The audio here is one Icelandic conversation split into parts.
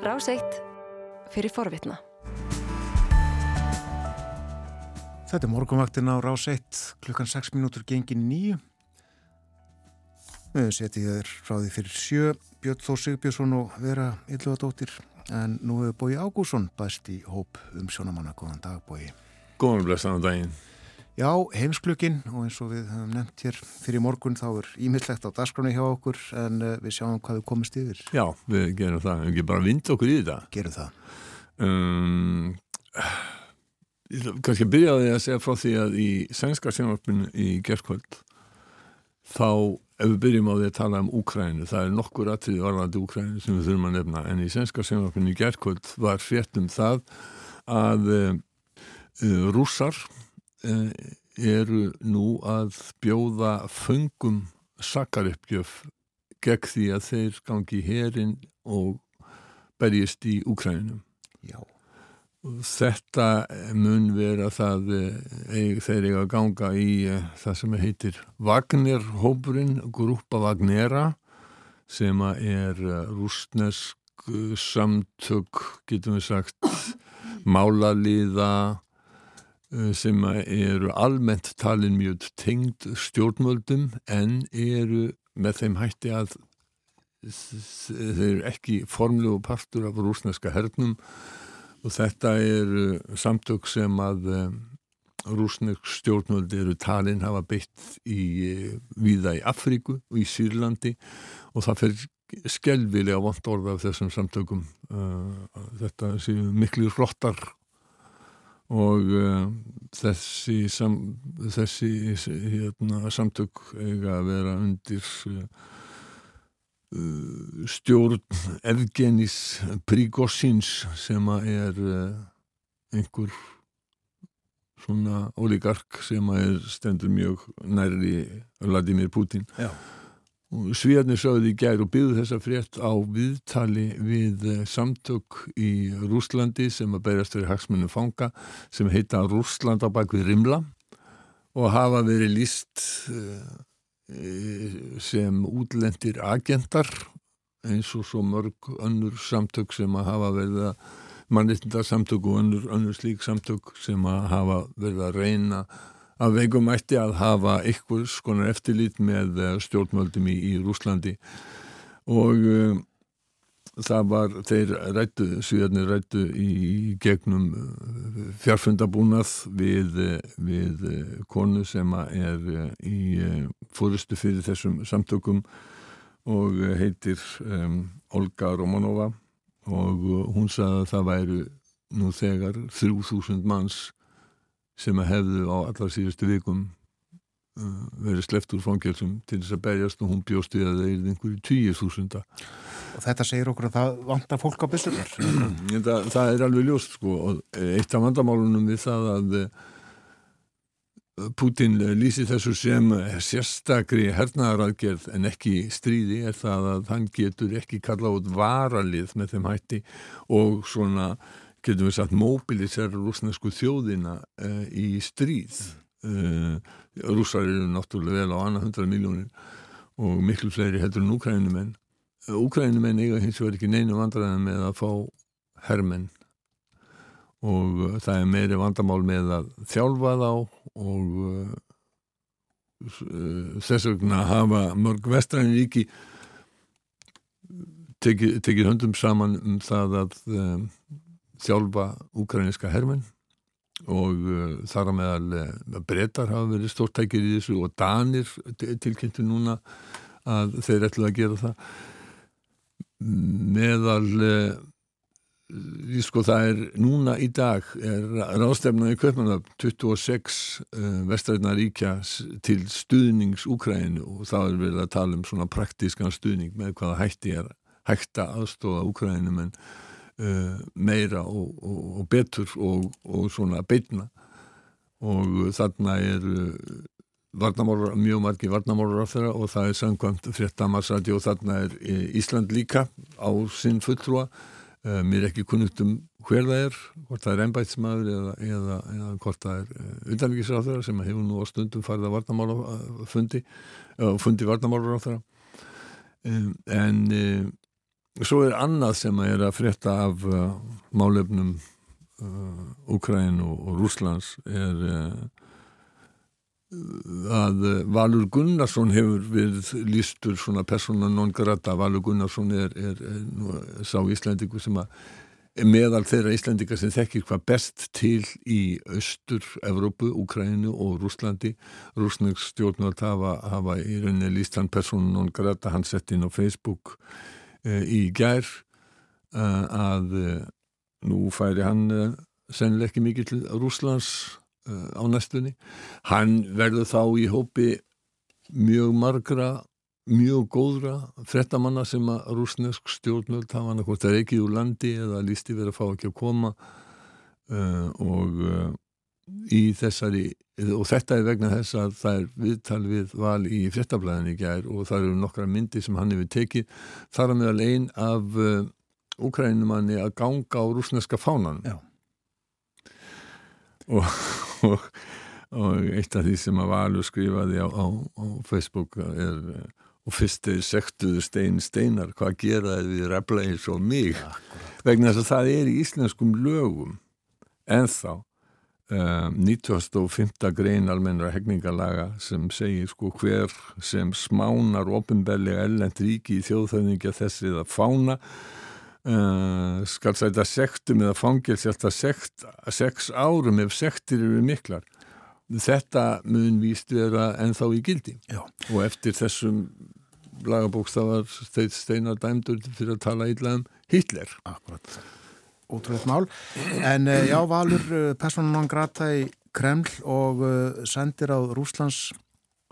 Rás 1 fyrir forvitna. Þetta er morgunvaktin á Rás 1 klukkan 6 minútur gengin í nýju. Við setjum þér frá því fyrir sjö Björn Þór Sigbjörnsson og Vera Ylluðadóttir en nú hefur Bói Ágússon bæst í hóp um sjónamanna. Góðan dag Bói. Góðan blessaðan daginn. Já, heimsklukkin og eins og við höfum nefnt hér fyrir morgun þá er ímyndlegt á dasgráni hjá okkur en uh, við sjáum hvað við komist yfir. Já, við gerum það. Við gerum bara vind okkur í þetta. Gerum það. Um, kannski byrjaði að segja frá því að í sænska sjónvarpinu í gerðkvöld þá ef við byrjum á því að tala um Úkrænu, það er nokkur aðtrið varðandi Úkrænu sem við þurfum að nefna en í sænska sjónvarpinu í gerðkvöld var fréttum það að uh, rússar eru nú að bjóða föngum sakaruppgjöf gegn því að þeir gangi herin og berjist í Úkrænunum. Já. Þetta mun vera það eig, þeir eiga að ganga í það sem heitir Wagner-hópurinn, grúpa Wagnera sem er rúsnesk samtök, getum við sagt, málaliða sem eru almennt talin mjög tengd stjórnmöldum en eru með þeim hætti að þeir eru ekki formlegu partur af rúsneska hernum. Og þetta eru samtök sem að um, rúsnesk stjórnvöldi eru talin hafa beitt í viða í Afríku og í Sýrlandi. Og það fer skelvilega vond orða af þessum samtökum. Þetta séu miklu flottar og uh, þessi, sam, þessi hérna, samtök eiga að vera undir uh, stjórn Evgenis Prigosins sem er einhver svona oligark sem er stendur mjög nærri Vladimir Putin Já. Svíðarnir sögði í gær og byggðu þessa frétt á viðtali við samtök í Rúslandi sem að berjast fyrir hagsmunum fanga sem heita Rúsland á bakvið Rimla og hafa verið líst sem útlendir agentar eins og svo mörg önnur samtök sem að hafa verið að mannittinda samtök og önnur, önnur slík samtök sem að hafa verið að reyna að veikum ætti að hafa ykkur skonar eftirlít með stjórnmöldum í, í Rúslandi og um, það var, þeir rættu, svíðarnir rættu í, í gegnum fjarfundabúnað við, við konu sem er í fórustu fyrir þessum samtökum og heitir um, Olga Romanova. Og hún sagði að það væru nú þegar 3000 manns sem hefðu á allar síðustu vikum uh, verið sleppt úr fangelsum til þess að berjast og hún bjóst við að það er einhverju tíu þúsunda Og þetta segir okkur að það vantar fólk á byssunar. það, það er alveg ljóst sko og eitt af vandamálunum við það að Putin lýsi þessu sem sérstakri hernaðaraðgerð en ekki stríði er það að hann getur ekki kalla út varalið með þeim hætti og svona getum við sagt mobilisera rúsnesku þjóðina uh, í stríð. Uh, rússar eru náttúrulega vel á annað hundra miljónir og miklu fleiri heldur en úkrænumenn úkrænumenn eiga hins vegar ekki neinu vandræðan með að fá hermenn. Og það er meiri vandamál með að þjálfa þá og uh, þess vegna hafa mörg vestræðin ríki tekið teki höndum saman um það að um, þjálfa úkræniska hermenn og uh, þar að meðal uh, brettar hafa verið stórtækir í þessu og danir tilkynntu núna að þeir ætlu að gera það. Meðal Ég sko það er núna í dag er ráðstefnaði Kaupmannab 26 uh, vestræðna ríkja til stuðnings Úkrænu og það er verið að tala um svona praktískan stuðning með hvaða hætti er hægt að aðstóða Úkrænu menn uh, meira og, og, og betur og, og svona beitna og þarna er uh, mjög margi varnamálur af þeirra og það er samkvæmt fréttamarsræti og þarna er Ísland líka á sinn fulltrúa. Mér er ekki kunnugt um hver það er hvort það er ennbætsmaður eða, eða, eða hvort það er uh, undanvíkisráþara sem hefur nú á stundum farið að varnamála fundi, fundi varnamálar á þeirra en svo er annað sem er að frétta af uh, málefnum Úkræn uh, og, og Rúslands er uh, að Valur Gunnarsson hefur við lístur svona persóna non grata. Valur Gunnarsson er, er, er nú, sá Íslandingu sem að meðal þeirra Íslandingar sem þekkir hvað best til í austur Evrópu, Úkrænu og Rúslandi Rúsnings stjórnvöld hafa, hafa í rauninni líst hann persóna non grata, hann sett inn á Facebook uh, í gær uh, að uh, nú færi hann sennileg ekki mikið til Rúslands á næstunni. Hann verður þá í hópi mjög margra, mjög góðra frettamanna sem að rúsnesk stjórnvöld hafa hann hvort það er ekki úr landi eða lísti verið að fá ekki að koma og í þessari, og þetta er vegna þess að það er viðtal við val í frettablaðinni í gær og það eru nokkra myndi sem hann hefur tekið þar að meðal einn af uh, Úkrænumanni að ganga á rúsneska fánanum. Já. Og, og, og eitt af því sem að Valur skrifaði á, á, á Facebook er og fyrst er sektuðu stein steinar hvað geraði við refla eins og mig? Ja, vegna þess að það er í íslenskum lögum enþá um, 95. grein almennra hegningarlaga sem segir sko hver sem smánar ofinbellega ellend ríki í þjóðþöðningja þessið að fána Uh, skal sæta sektum eða fangils alltaf sekt, sex árum ef sektir eru miklar þetta mun víst vera ennþá í gildi Já. og eftir þessum lagabókstafar steit steinar dæmdur fyrir að tala illa um Hitler Akkurat, ótrúlega mál en uh, já, Valur uh, personan non grata í Kreml og sendir á Rúslands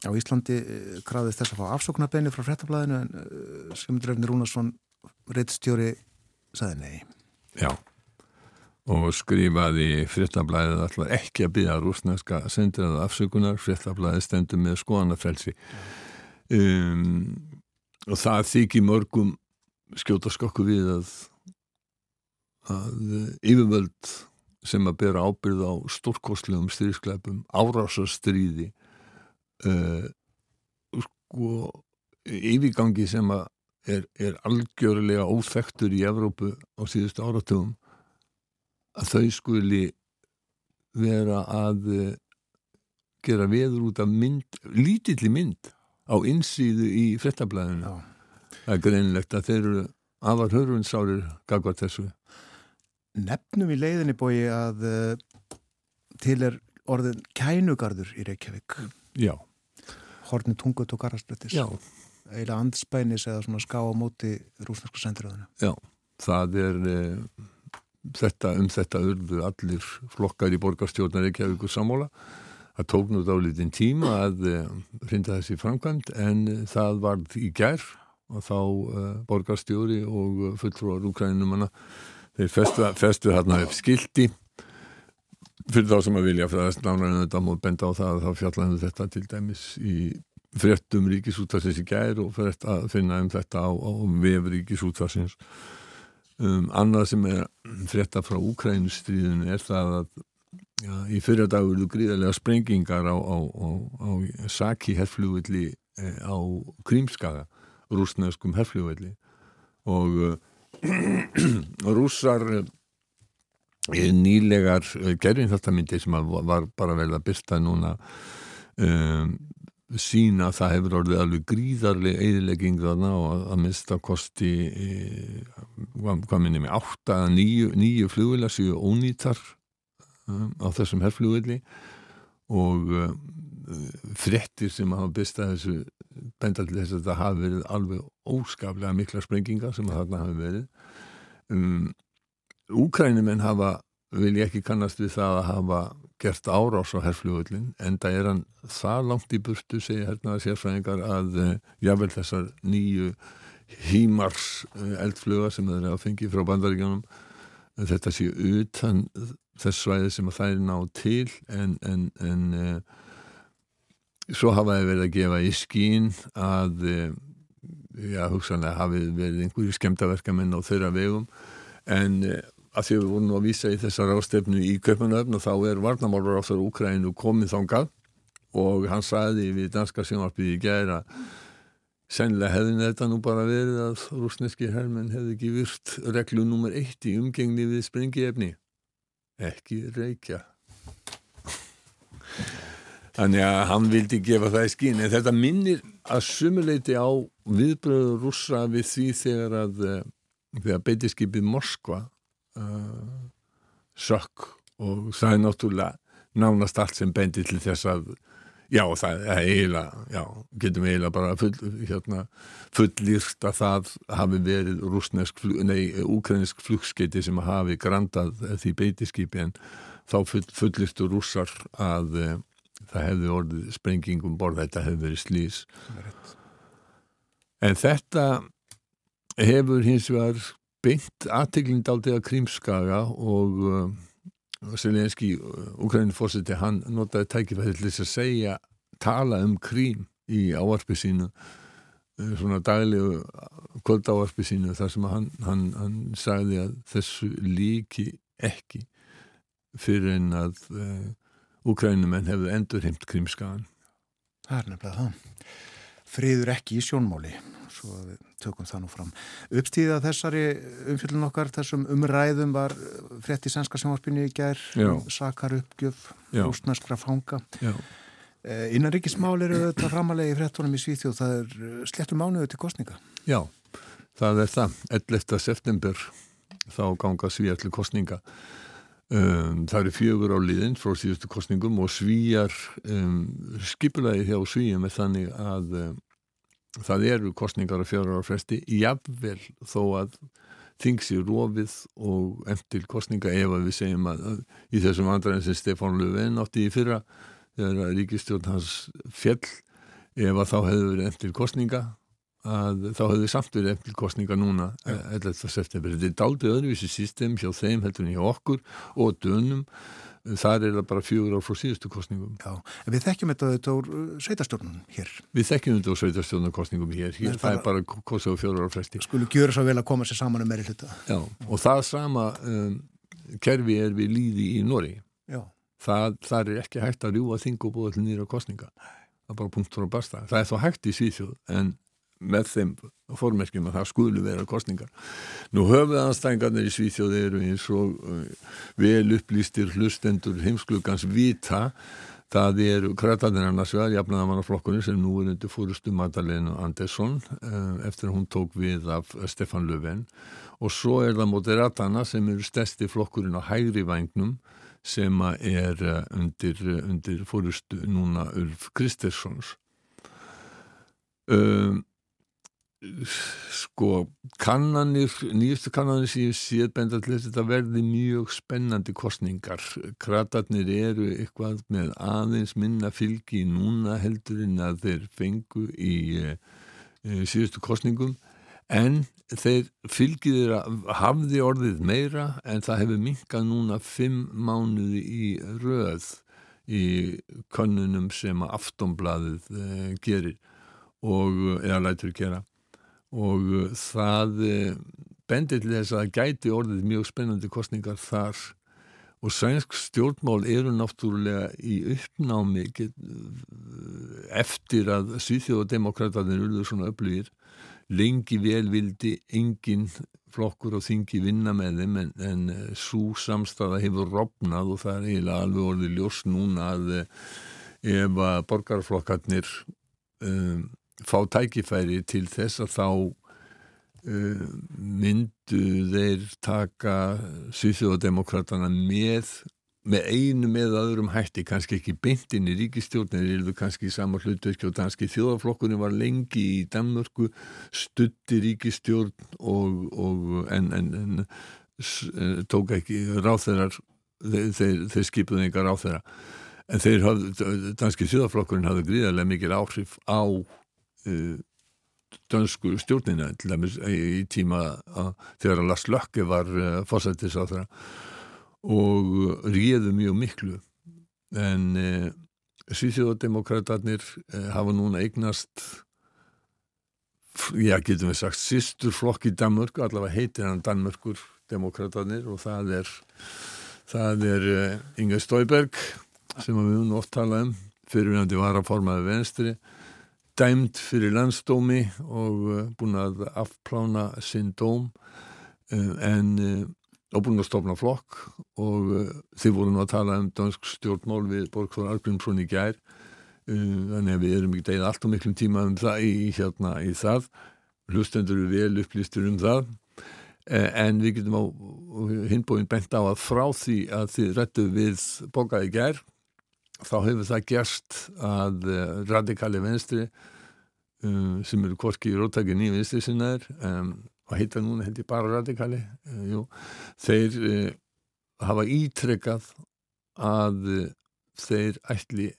á Íslandi krafðist þess að fá afsóknarbeini frá frettablaðinu en Skemundrefni Rúnarsson reittstjóri saði nei. Já, og skrifaði frittablaðið alltaf ekki að byggja rúsneska sendraða afsökunar, frittablaðið stendur með skoðanafrelsi. Um, og það þykir mörgum skjóta skokku við að, að yfirvöld sem að bera ábyrð á stórkostlegum styrskleipum, árásastríði uh, sko yfirgangi sem að er, er algjörlega óþektur í Evrópu á síðustu áratugum að þau skuli vera að eh, gera veður út af mynd, lítilli mynd á insýðu í frettablaðinu. Það er greinlegt að þeir eru afar hörfunsárir gagvar þessu. Nefnum í leiðinni bói að uh, til er orðin kænugarður í Reykjavík. Já. Horni tungut og garastrættis. Já eiginlega andspænis eða svona ská á móti rúsnarsku sendiröðuna. Já, það er e, þetta, um þetta urðu allir flokkar í borgarstjórnar ykkur sammála. Það tók nú dálítinn tíma að e, hrinda þessi framkvæmt en það varð í gær og þá e, borgarstjóri og fulltrúar úkrænumanna þeir festu, festu hérna upp skildi fyrir þá sem að vilja fyrir að snána en þetta múið benda á það að þá fjallaðu þetta til dæmis í fréttum ríkisútvarsins í gær og frétt að finna um þetta á, á vef ríkisútvarsins um, annað sem er frétta frá Úkrænustríðinu er það að já, í fyrir dag eru gríðarlega sprengingar á, á, á Saki herflugvilli eh, á Krímskaga rúsneskum herflugvilli og uh, rússar eh, nýlegar eh, gerðinþáttamindi sem var bara vel að byrsta núna um, sína að það hefur orðið alveg gríðarlega eðilegging þarna og að mista kosti e, hvað, hvað minnum ég, 8 að 9, 9 flugvila séu ónýtar um, á þessum herrflugvili og frettir sem hafa bestað þessu benda til þess að það hafi verið alveg óskaplega mikla sprenginga sem þarna hafi verið. Um, Úkrænumenn hafa vil ég ekki kannast við það að hafa gert árás á herrfljóðullin en það er hann það langt í burtu segja hernaða sérfræðingar að uh, jável þessar nýju hímars uh, eldflöga sem þeir að fengi frá bandaríkjanum uh, þetta sé utan þess svæði sem að það er ná til en, en, en svo hafa þeir verið að gefa í skín að já, hugsanlega hafi verið einhverju skemtaverkamenn á þeirra vegum. En að því við vorum að vísa í þessar ástefnu í Kaupanöfn og þá er varnamálur á þar Úkrænu komið þángað og hann sagði við danska sjónvarpið í gæra sennilega hefði þetta nú bara verið að rúsneski hermenn hefði ekki virt reglu nummer eitt í umgengni við springiefni ekki reykja þannig að hann vildi gefa það í skín en þetta minnir að sumuleiti á viðbröðu rússa við því þegar að eh, þegar beitiskipið Moskva uh, sökk. Og það er náttúrulega nánast allt sem bendi til þess að já það er eiginlega já, getum eiginlega bara full, hérna, fullýrt að það hafi verið rúsnesk, nei, úkrænisk flugskeiti sem hafi grandað því beitiskipi. En þá full, fullýrtu rússar að uh, það hefði orðið sprengingum borð þetta hefði verið slís en þetta hefur hins vegar beint aðteglinda aldrei að krímskaga og uh, Selenski, Ukraínu fórseti hann notaði tækifæði til þess að segja tala um krím í áarpi sínu uh, svona daglegu kvöldáarpi sínu þar sem hann, hann, hann sagði að þessu líki ekki fyrir en að uh, Ukrænumenn hefðu endurheimt krimskaðan. Það er nefnilega það. Friður ekki í sjónmáli, svo við tökum það nú fram. Uppstíða þessari umfjöldun okkar, þessum umræðum var frétt í sænska sjónvarpinu í gerð, um sakar uppgjöf, rúsnarskra fanga. Já. Eh, Innanrikismál eru þetta framalegi í fréttunum í Svíþjóð, það er eh, slettum mánuðu til kostninga. Já, það er það. 11. september þá ganga Svíðalli kostninga. Um, það eru fjögur á liðin frá síðustu kostningum og svíjar um, skipulagi hjá svíjum er þannig að um, það eru kostningar á fjögur ára fresti jafnvel þó að þings í rofið og eftir kostninga ef að við segjum að, að í þessum andræðin sem Stefán Löfven átti í fyrra þegar ríkistjórn hans fjell ef að þá hefur eftir kostninga að þá við samt verið eftir kostninga núna 11. Eh, september. Þetta er daldið öðruvísi system hjá þeim heldur en hjá okkur og dönum. Það er bara fjögur ár frá síðustu kostningum. Já, en við þekkjum þetta þetta úr uh, sveitarstjórnum hér. Við þekkjum þetta úr sveitarstjórnum kostningum hér. hér það er bara kostið á fjögur ár fresti. Skulu gjöra svo vel að koma sér saman um meiri hluta. Já, og það sama um, kerfi er við líði í Nóri. Já. Það, það er ekki hægt að rjúa þing og búið til nýra kostninga. Það er bara punktur og basta. Það er þá hægt í Svíþjóð en með þeim fórmerkjum að það skulu vera kostningar. Nú höfuð anstæðingarnir í Svíþjóði eru eins og uh, vel upplýstir hlustendur heimsklugans vita. Það eru krætaðin annars vegar jafnaðamannaflokkurinn sem nú er undir fórustu Magdalena Andersson uh, eftir að hún tók við af Stefan Löfven. Og svo er það Moderatana sem eru stærsti flokkurinn á hægri vagnum sem er uh, undir, undir fórustu núna Ulf Kristerssons um sko kannanir, nýjastu kannanir sem ég séð benda til þetta verði mjög spennandi kostningar kratarnir eru eitthvað með aðeins minna fylgi núna heldur en að þeir fengu í e, síðustu kostningum en þeir fylgið hafði orðið meira en það hefur minkað núna fimm mánuði í röð í könnunum sem aftonbladið e, gerir og eða lætur gera og uh, það uh, bendir til þess að gæti orðið mjög spennandi kostningar þar. Og sænsk stjórnmál eru náttúrulega í uppnámi uh, eftir að Svíþjóðademokrátarnir urður svona upplýðir lengi vel vildi engin flokkur og þingi vinna með þeim en, en svo samstafa hefur rofnað og það er eiginlega alveg orðið ljós núna að ef að borgarflokkarnir um, fá tækifæri til þess að þá uh, myndu þeir taka Svíþjóðademokratana með með einu með öðrum hætti, kannski ekki beintin í ríkistjórn eða kannski í sama hlutverki og danski þjóðaflokkurinn var lengi í Danmörku, stutti ríkistjórn og, og en, en, en eh, tók ekki ráþeirar þeir, þeir, þeir skipuði engar ráþeira en þeir hafði, danski þjóðaflokkurinn hafði gríðarlega mikil áhrif á dönsku stjórnina til dæmis í tíma að, þegar Lars Lökke var fórsættis á það og réðu mjög miklu. En uh, Svíþjóðademokrátarnir hafa núna eignast já getum við sagt sýstur flokk í Danmörku allavega heitir hann Danmörkur demokratarnir og það er það er Inge Stauberg sem við nú oft tala um fyrirvinandi var að formaði venstri dæmd fyrir landsdómi og uh, búin að afplána sinn dóm uh, en uh, og búin að stofna flokk og þið voru nú að tala um dansk stjórnmál við Borgþór Argrímsson í gær þannig að við erum ekki degið allt og miklum tíma um það í, hérna, í það. Hlustendur eru vel upplýstur um það en við getum á hinbóin bent á að frá því að þið rættu við bókaði gær þá hefur það gerst að uh, radikali venstri um, sem eru korki í róttæki nýjum vinstri sinnaður um, og heita núna ég bara radikali uh, jú, þeir uh, hafa ítrekkað að uh, þeir ætli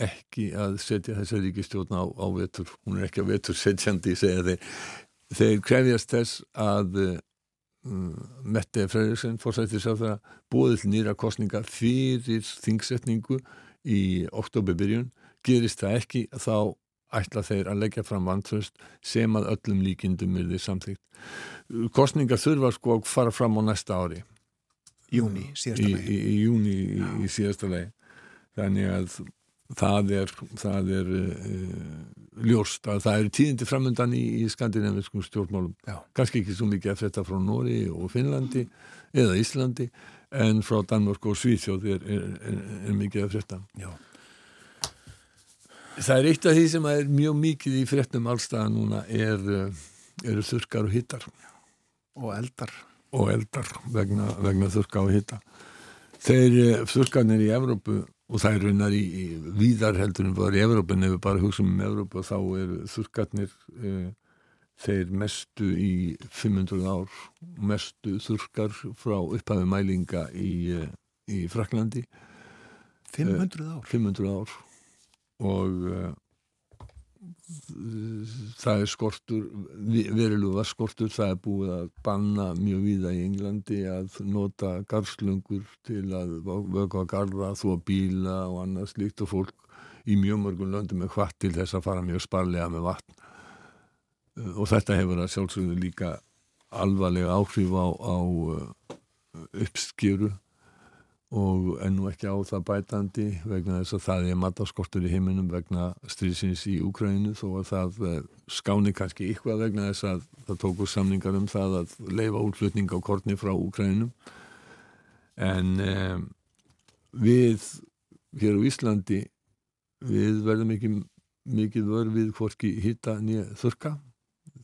ekki að setja þessa ríkistjórn á, á vetur, hún er ekki að vetur setjandi, þeir. Þeir krefjast þess að um, Mette Freyriksson fórsættir sá það búið til nýra kostninga fyrir þingsetningu í oktoberbyrjun gerist það ekki þá ætla þeir að leggja fram vantröst sem að öllum líkindum er því samþýgt kostningar þurfa sko að fara fram á næsta ári. Júni, síðasta í, legi í, í júni í, í síðasta legi þannig að það er, það er uh, ljóst að það eru tíðindi framöndan í, í skandinaviskum stjórnmálum. Já. kannski ekki svo mikið að frétta frá Nóri og Finnlandi eða Íslandi en frá Danmörk og Svíþjóð er, er, er, er mikið að frétta Já. Það er eitt af því sem er mjög mikið í fréttum allstaða núna uh, eru þurkar og hittar og eldar og eldar vegna, vegna þurka og hitta. Þeir eh, þurkarnir í Evrópu og það er raunar í, í víðar heldur en var í Evrópu en ef við bara hugsaum um Evrópu þá eru þurkarnir e, þeir mestu í 500 ár, mestu þurkar frá upphafi mælinga í, e, í Fraklandi 500 ár? 500 ár. Og uh, það er skortur verulega skortur, það er búið að banna mjög víða í Englandi að nota garslöngur til að vöka að garra, þó að bíla og annað slíkt. Og fólk í mjög mörgum löndum er hvart til þess að fara mjög sparlega með vatn og þetta hefur að sjálfsögðu líka alvarlega áhrif á, á uh, uppskjöru og ennú ekki á það bætandi vegna þess að það er mataskortur í heiminum vegna strísins í Úkræninu þó að það eh, skáni kannski ykkur vegna þess að það tóku samningar um það að leifa útflutning á kortni frá Úkræninu en eh, við hér á Íslandi við verðum ekki mikið vör við hvorki hitta nýja þurka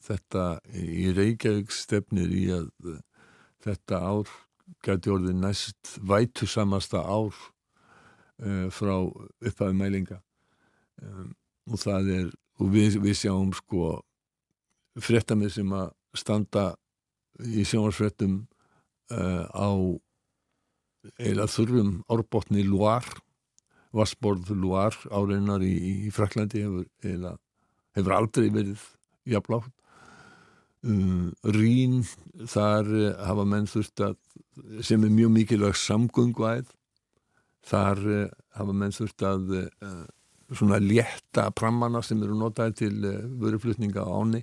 þetta í Reykjavík stefnir í að eh, þetta ár gæti orðið næst vætusamasta ár uh, frá upphæði mælinga. Um, og það er og við, við sjáum sko fréttamið sem að standa í sjónvarsfréttum uh, á eila þurrum árbotni Loire Vassborð Loire áreinar í, í Fraklandi hefur, hefur aldrei verið jafnlátt um, Rín þar uh, hafa menn þurft að sem er mjög mikilvæg samgönguæð þar uh, hafa menn þurft að uh, svona létta prammana sem eru notaði til uh, vöruflutninga á áni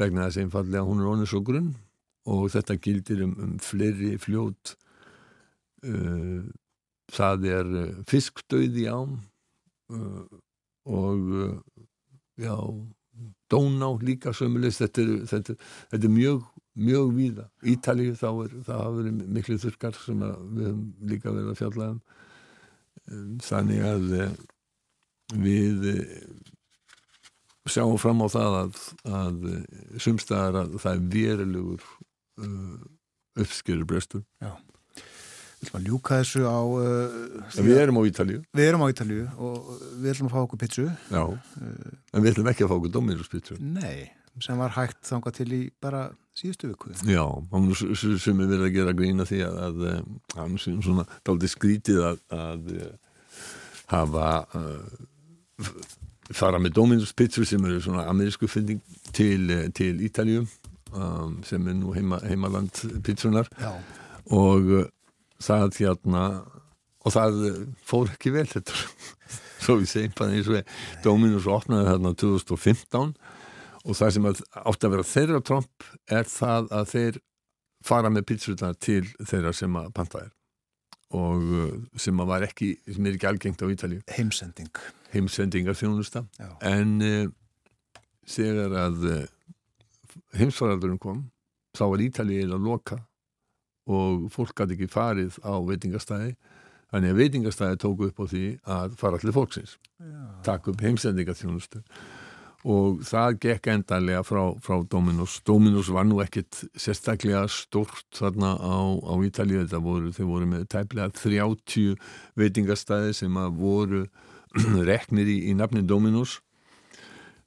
vegna þess einfallega hún er onnið svo grunn og þetta gildir um, um fleiri fljót. Uh, það er fiskdauði ám og já Dóná líka sömulegst þetta, þetta, þetta er mjög, mjög víða. Ítalíu þá er það hafa verið miklu þurkar sem við höfum líka verið að fjalla um. Þannig að eh, við eh, sjáum fram á það að, að sumstaðar að það er verulegur uh, uppskýrur brestur Við ætlum að ljúka þessu á uh, Við að- erum á Ítalíu. Við erum á Ítalíu og við ætlum að fá okkur pitsu Já, en við ætlum ekki að fá okkur dóminuspitsu Nei, sem var hægt þangað til í bara síðustu viku. Já, sem er verið að gera grína því að, að eh, hann sem svona dálítið skrítið að, að eh, hafa uh, fara með Dominus Pizza sem eru svona amerísku fynding til, eh, til Ítalíu um, sem er nú heima, heimaland pizzunar Já, og uh, það hérna og það uh, fór ekki vel þetta. Svo við segjum bara eins og Dominus opnaði þarna 2015 og það sem átti að vera þeirra tromp er það að þeir fara með pizzurna til þeirra sem að panta er og uh, sem að var ekki, sem er ekki algengt á Ítalíu. Heimsending. Heimsendingar þjónusta Já. en uh, þegar að eh, heimsfaraldurinn kom þá var Ítalið eða loka og fólk gæti ekki farið á veitingastæði. Þannig að veitingastæði tóku upp á því að fara allir fólksins taka upp heimsendingaþjónustu og það gekk endanlega frá, frá Dominos. Dominos var nú ekkit sérstaklega stort þarna á, á Ítalíu, þetta voru, þeir voru með tæplega 30 veitingastæði sem að voru reknir í, í nafnin Dominos.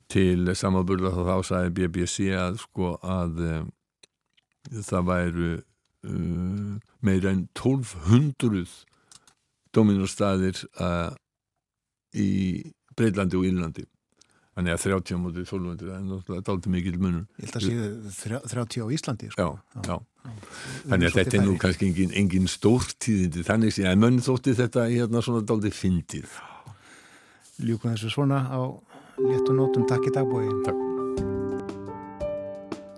Til samaburða þá þá sagði BBC að sko að um, það væru um, meira en 1200 Dominos staðir uh, í Breitlandi og Írlandi Þannig að 30 mútið 1200 er náttúrulega dálítið mikil munum. Ég held að séu 30 á Íslandi. Sko. Já, já. já. Þannig að þetta er nú kannski engin, engin stórtíðindi. Þannig að mönn þótti þetta í hérna svona dálítið fyndið. Ljúkum þessu svona á léttu nótum. Takk í dagbói. Takk.